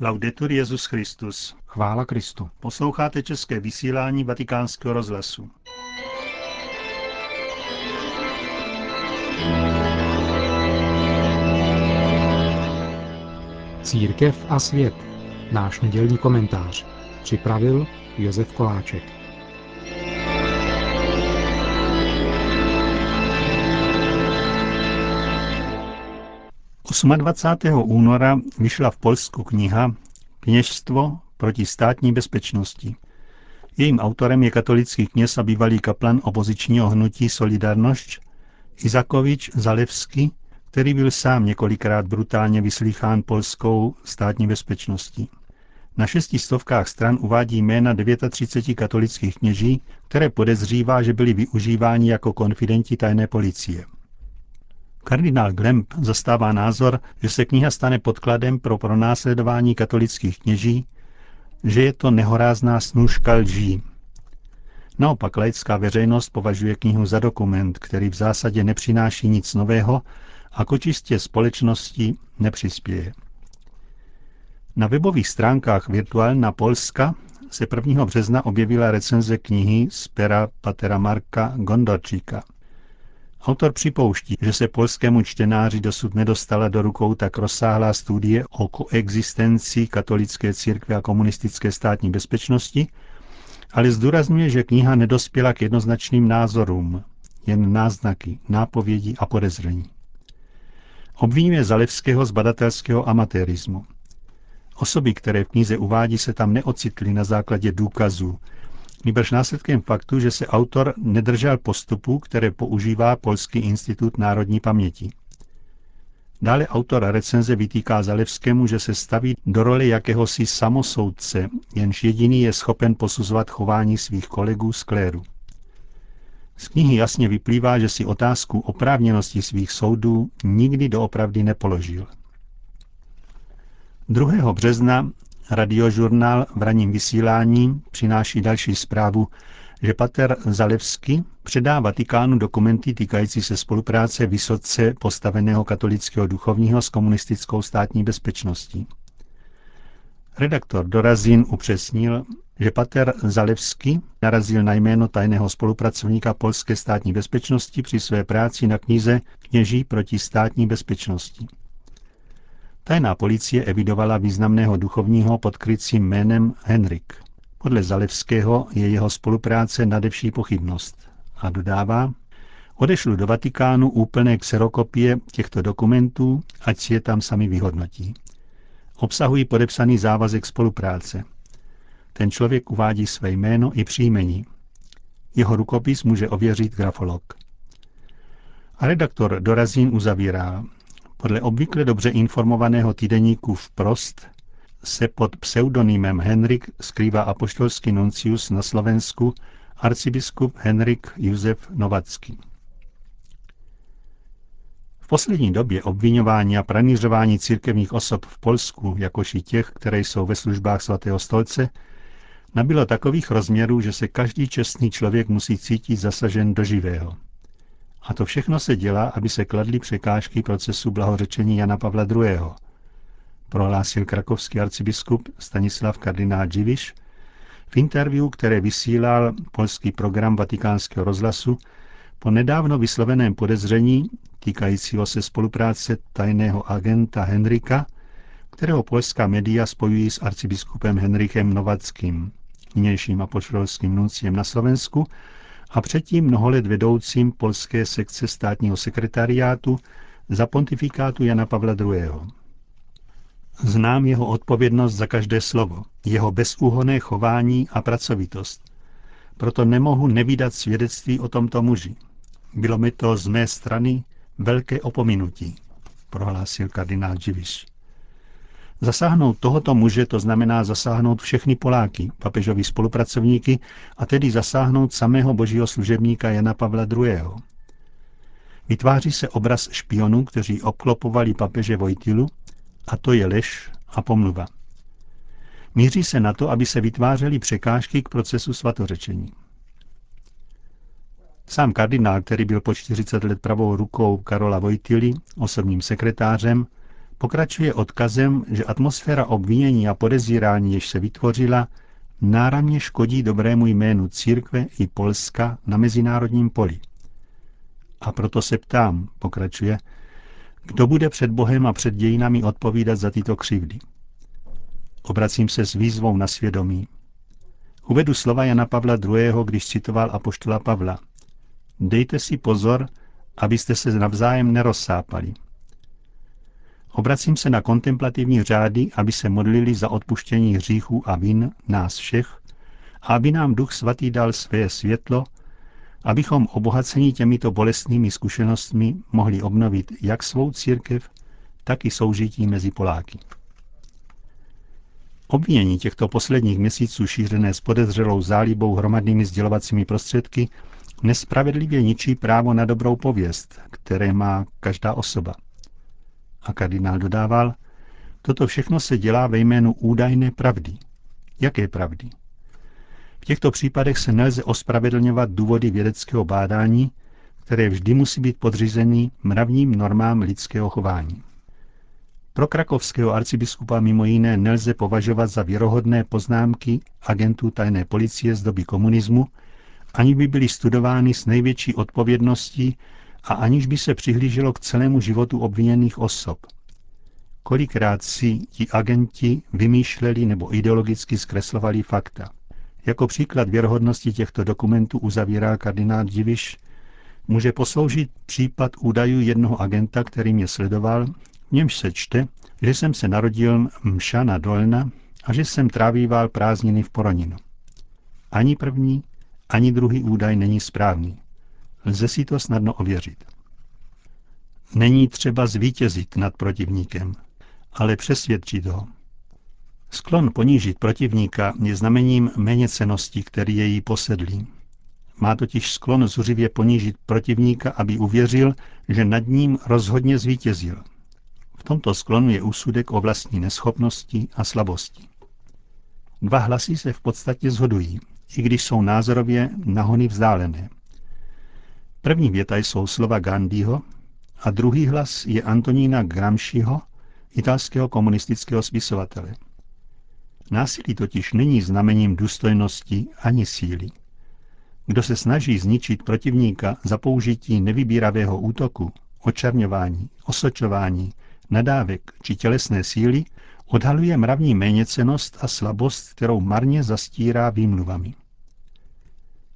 Laudetur Jezus Christus. Chvála Kristu. Posloucháte české vysílání Vatikánského rozhlasu. Církev a svět. Náš nedělní komentář. Připravil Josef Koláček. Osma 20. února vyšla v Polsku kniha Kněžstvo proti státní bezpečnosti. Jejím autorem je katolický kněz a bývalý kaplan opozičního hnutí Solidarność Izakovič Zalevsky, který byl sám několikrát brutálně vyslýchán polskou státní bezpečností. Na šesti stovkách stran uvádí jména 39 katolických kněží, které podezřívá, že byli využíváni jako konfidenti tajné policie. Kardinál Glemp zastává názor, že se kniha stane podkladem pro pronásledování katolických kněží, že je to nehorázná snůžka lží. Naopak laická veřejnost považuje knihu za dokument, který v zásadě nepřináší nic nového a kočistě společnosti nepřispěje. Na webových stránkách Virtuálna Polska se 1. března objevila recenze knihy z pera Patera Marka Gondorčíka. Autor připouští, že se polskému čtenáři dosud nedostala do rukou tak rozsáhlá studie o koexistenci katolické církve a komunistické státní bezpečnosti, ale zdůrazňuje, že kniha nedospěla k jednoznačným názorům, jen náznaky, nápovědi a podezření. Obvinuje Zalevského z badatelského amatérismu. Osoby, které v knize uvádí, se tam neocitly na základě důkazů, nýbrž následkem faktu, že se autor nedržel postupu, které používá Polský institut národní paměti. Dále autor recenze vytýká Zalevskému, že se staví do roli jakéhosi samosoudce, jenž jediný je schopen posuzovat chování svých kolegů z kléru. Z knihy jasně vyplývá, že si otázku oprávněnosti svých soudů nikdy doopravdy nepoložil. 2. března radiožurnál v ranním vysílání přináší další zprávu, že pater Zalevsky předá Vatikánu dokumenty týkající se spolupráce vysoce postaveného katolického duchovního s komunistickou státní bezpečností. Redaktor Dorazin upřesnil, že pater Zalevsky narazil na jméno tajného spolupracovníka polské státní bezpečnosti při své práci na knize Kněží proti státní bezpečnosti. Tajná policie evidovala významného duchovního pod krycím jménem Henrik. Podle Zalevského je jeho spolupráce nadevší pochybnost. A dodává, odešlu do Vatikánu úplné kserokopie těchto dokumentů, ať si je tam sami vyhodnotí. Obsahují podepsaný závazek spolupráce. Ten člověk uvádí své jméno i příjmení. Jeho rukopis může ověřit grafolog. A redaktor Dorazín uzavírá. Podle obvykle dobře informovaného týdeníku Prost se pod pseudonymem Henrik skrývá apoštolský nuncius na Slovensku arcibiskup Henrik Josef Novacký. V poslední době obvinování a pranířování církevních osob v Polsku, jakož i těch, které jsou ve službách svatého stolce, nabilo takových rozměrů, že se každý čestný člověk musí cítit zasažen do živého. A to všechno se dělá, aby se kladly překážky procesu blahořečení Jana Pavla II. Prohlásil krakovský arcibiskup Stanislav kardinál Dziwiš v interview, které vysílal polský program vatikánského rozhlasu po nedávno vysloveném podezření týkajícího se spolupráce tajného agenta Henrika, kterého polská média spojují s arcibiskupem Henrichem Novackým, nynějším apoštolským nunciem na Slovensku a předtím mnoho let vedoucím polské sekce státního sekretariátu za pontifikátu Jana Pavla II. Znám jeho odpovědnost za každé slovo, jeho bezúhoné chování a pracovitost. Proto nemohu nevídat svědectví o tomto muži. Bylo mi to z mé strany velké opominutí, prohlásil kardinál Dziwisz. Zasáhnout tohoto muže to znamená zasáhnout všechny Poláky, papežovi spolupracovníky, a tedy zasáhnout samého božího služebníka Jana Pavla II. Vytváří se obraz špionů, kteří obklopovali papeže Vojtilu, a to je lež a pomluva. Míří se na to, aby se vytvářely překážky k procesu svatořečení. Sám kardinál, který byl po 40 let pravou rukou Karola Vojtily, osobním sekretářem, Pokračuje odkazem, že atmosféra obvinění a podezírání, jež se vytvořila, náramně škodí dobrému jménu církve i Polska na mezinárodním poli. A proto se ptám, pokračuje, kdo bude před Bohem a před dějinami odpovídat za tyto křivdy. Obracím se s výzvou na svědomí. Uvedu slova Jana Pavla II., když citoval apoštola Pavla. Dejte si pozor, abyste se navzájem nerozsápali. Obracím se na kontemplativní řády, aby se modlili za odpuštění hříchů a vin nás všech, a aby nám Duch Svatý dal své světlo, abychom obohacení těmito bolestnými zkušenostmi mohli obnovit jak svou církev, tak i soužití mezi Poláky. Obvinění těchto posledních měsíců šířené s podezřelou zálibou hromadnými sdělovacími prostředky nespravedlivě ničí právo na dobrou pověst, které má každá osoba. A kardinál dodával, toto všechno se dělá ve jménu údajné pravdy. Jaké pravdy? V těchto případech se nelze ospravedlňovat důvody vědeckého bádání, které vždy musí být podřízený mravním normám lidského chování. Pro krakovského arcibiskupa mimo jiné nelze považovat za věrohodné poznámky agentů tajné policie z doby komunismu, ani by byly studovány s největší odpovědností a aniž by se přihlíželo k celému životu obviněných osob. Kolikrát si ti agenti vymýšleli nebo ideologicky zkreslovali fakta. Jako příklad věrohodnosti těchto dokumentů uzavírá kardinál Diviš, může posloužit případ údajů jednoho agenta, který mě sledoval, v němž se čte, že jsem se narodil Mšana Dolna a že jsem trávíval prázdniny v Poroninu. Ani první, ani druhý údaj není správný. Lze si to snadno ověřit. Není třeba zvítězit nad protivníkem, ale přesvědčit ho. Sklon ponížit protivníka je znamením méněcenosti, který jí posedlý. Má totiž sklon zuřivě ponížit protivníka, aby uvěřil, že nad ním rozhodně zvítězil. V tomto sklonu je úsudek o vlastní neschopnosti a slabosti. Dva hlasy se v podstatě zhodují, i když jsou názorově nahony vzdálené. První věta jsou slova Gandhiho a druhý hlas je Antonína Gramsciho, italského komunistického spisovatele. Násilí totiž není znamením důstojnosti ani síly. Kdo se snaží zničit protivníka za použití nevybíravého útoku, očerňování, osočování, nadávek či tělesné síly, odhaluje mravní méněcenost a slabost, kterou marně zastírá výmluvami.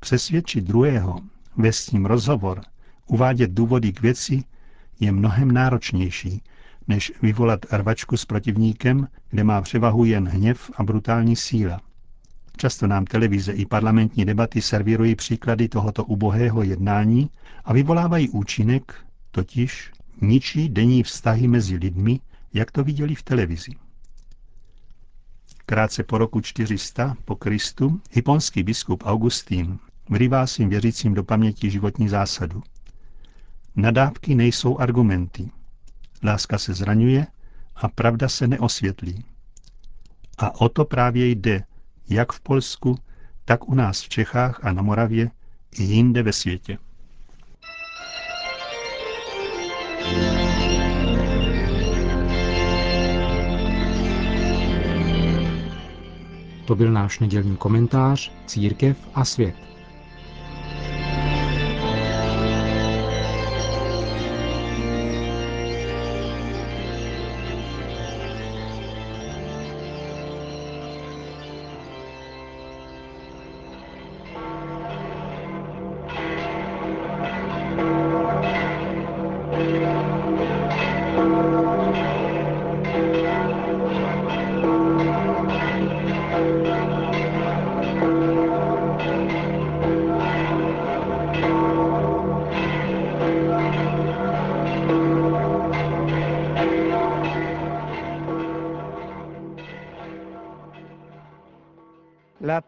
Přesvědčit druhého, vést s ním rozhovor, uvádět důvody k věci je mnohem náročnější, než vyvolat rvačku s protivníkem, kde má převahu jen hněv a brutální síla. Často nám televize i parlamentní debaty servírují příklady tohoto ubohého jednání a vyvolávají účinek, totiž ničí denní vztahy mezi lidmi, jak to viděli v televizi. Krátce po roku 400 po Kristu hyponský biskup Augustín vrývá svým věřícím do paměti životní zásadu. Nadávky nejsou argumenty. Láska se zraňuje a pravda se neosvětlí. A o to právě jde, jak v Polsku, tak u nás v Čechách a na Moravě i jinde ve světě. To byl náš nedělní komentář Církev a svět.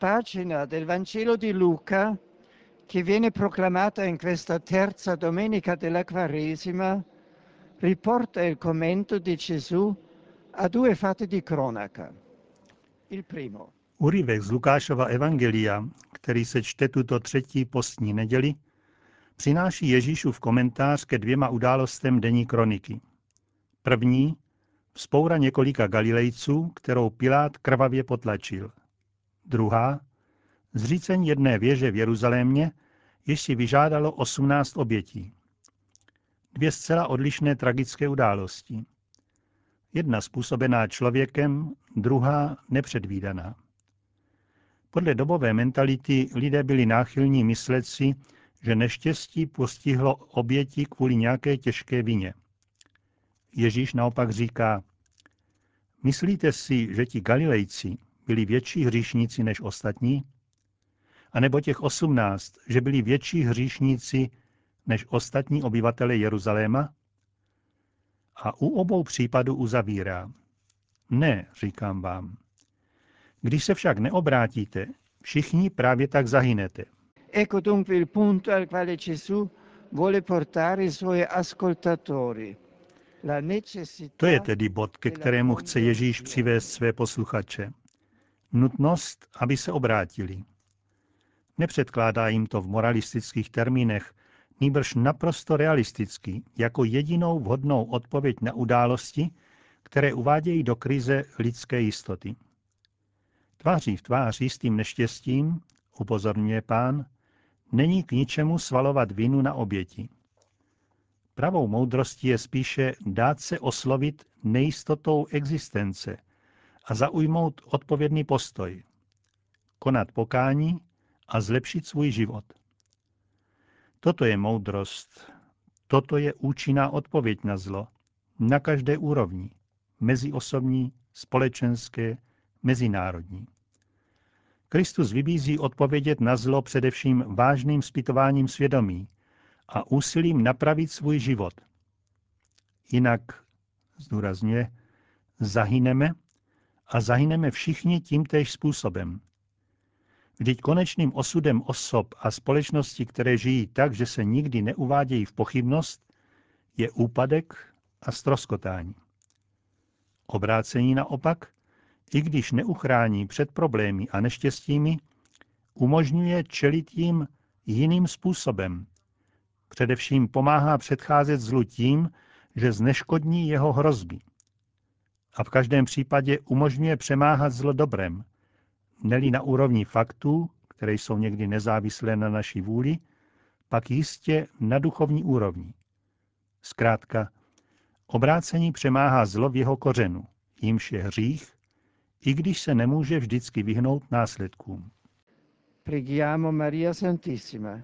Pagina del Vangelo di Luca che viene proclamata in questa terza domenica della Quaresima riporta il commento di Gesù a due fatti di cronaca. Il primo. Úryvek z Lukášova Evangelia, který se čte tuto třetí postní neděli, přináší Ježíšův komentář ke dvěma událostem denní kroniky. První, Vzpoura několika Galilejců, kterou Pilát krvavě potlačil. Druhá, zřícení jedné věže v Jeruzalémě, jež si vyžádalo 18 obětí. Dvě zcela odlišné tragické události. Jedna způsobená člověkem, druhá nepředvídaná. Podle dobové mentality lidé byli náchylní myslet si, že neštěstí postihlo oběti kvůli nějaké těžké vině. Ježíš naopak říká, myslíte si, že ti Galilejci byli větší hříšníci než ostatní? A nebo těch osmnáct, že byli větší hříšníci než ostatní obyvatele Jeruzaléma? A u obou případů uzavírá. Ne, říkám vám. Když se však neobrátíte, všichni právě tak zahynete. Ecco dunque il punto al quale Gesù vuole portare i suoi ascoltatori. To je tedy bod, ke kterému chce Ježíš přivést své posluchače. Nutnost, aby se obrátili. Nepředkládá jim to v moralistických termínech, nýbrž naprosto realisticky, jako jedinou vhodnou odpověď na události, které uvádějí do krize lidské jistoty. Tváří v tvář tím neštěstím, upozorňuje pán, není k ničemu svalovat vinu na oběti. Pravou moudrostí je spíše dát se oslovit nejistotou existence a zaujmout odpovědný postoj, konat pokání a zlepšit svůj život. Toto je moudrost, toto je účinná odpověď na zlo, na každé úrovni, meziosobní, společenské, mezinárodní. Kristus vybízí odpovědět na zlo především vážným zpytováním svědomí a úsilím napravit svůj život. Jinak, zdůrazňuje, zahyneme a zahyneme všichni tímtéž způsobem. Vždyť konečným osudem osob a společnosti, které žijí tak, že se nikdy neuvádějí v pochybnost, je úpadek a stroskotání. Obrácení naopak i když neuchrání před problémy a neštěstími, umožňuje čelit jim jiným způsobem. Především pomáhá předcházet zlu tím, že zneškodní jeho hrozby. A v každém případě umožňuje přemáhat zlo dobrem, neli na úrovni faktů, které jsou někdy nezávislé na naší vůli, pak jistě na duchovní úrovni. Zkrátka, obrácení přemáhá zlo v jeho kořenu, jímž je hřích i když se nemůže vždycky vyhnout následkům. Preghiamo Maria Santissima,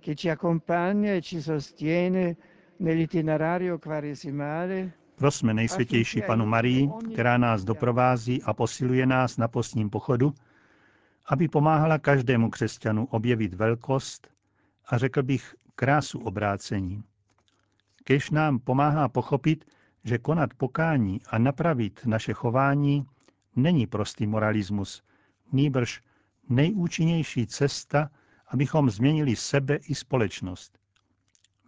che ci accompagna e ci sostiene nell'itinerario quaresimale Prosme nejsvětější panu Marii, která nás doprovází a posiluje nás na postním pochodu, aby pomáhala každému křesťanu objevit velkost a řekl bych krásu obrácení. Kež nám pomáhá pochopit, že konat pokání a napravit naše chování není prostý moralismus, nýbrž nejúčinnější cesta, abychom změnili sebe i společnost.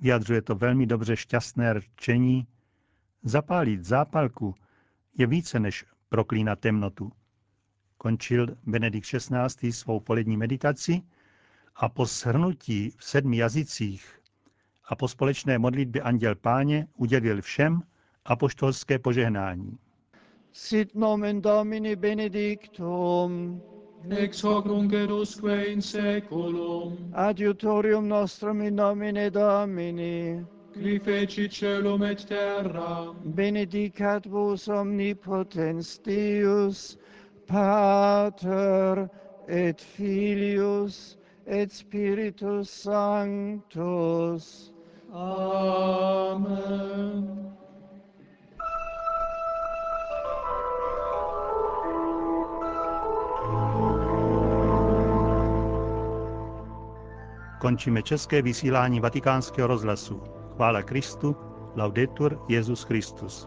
Vyjadřuje to velmi dobře šťastné rčení. Zapálit zápalku je více než proklínat temnotu. Končil Benedikt XVI. svou polední meditaci a po shrnutí v sedmi jazycích a po společné modlitbě Anděl Páně udělil všem apoštolské požehnání sit nomen Domini benedictum, ex hoc nunc edusque in seculum, adiutorium nostrum in nomine Domini, qui feci celum et terra, benedicat vos omnipotens Deus, Pater et Filius et Spiritus Sanctus. Amen. Končíme české vysílání vatikánského rozhlasu. Chvála Kristu, laudetur Jezus Christus.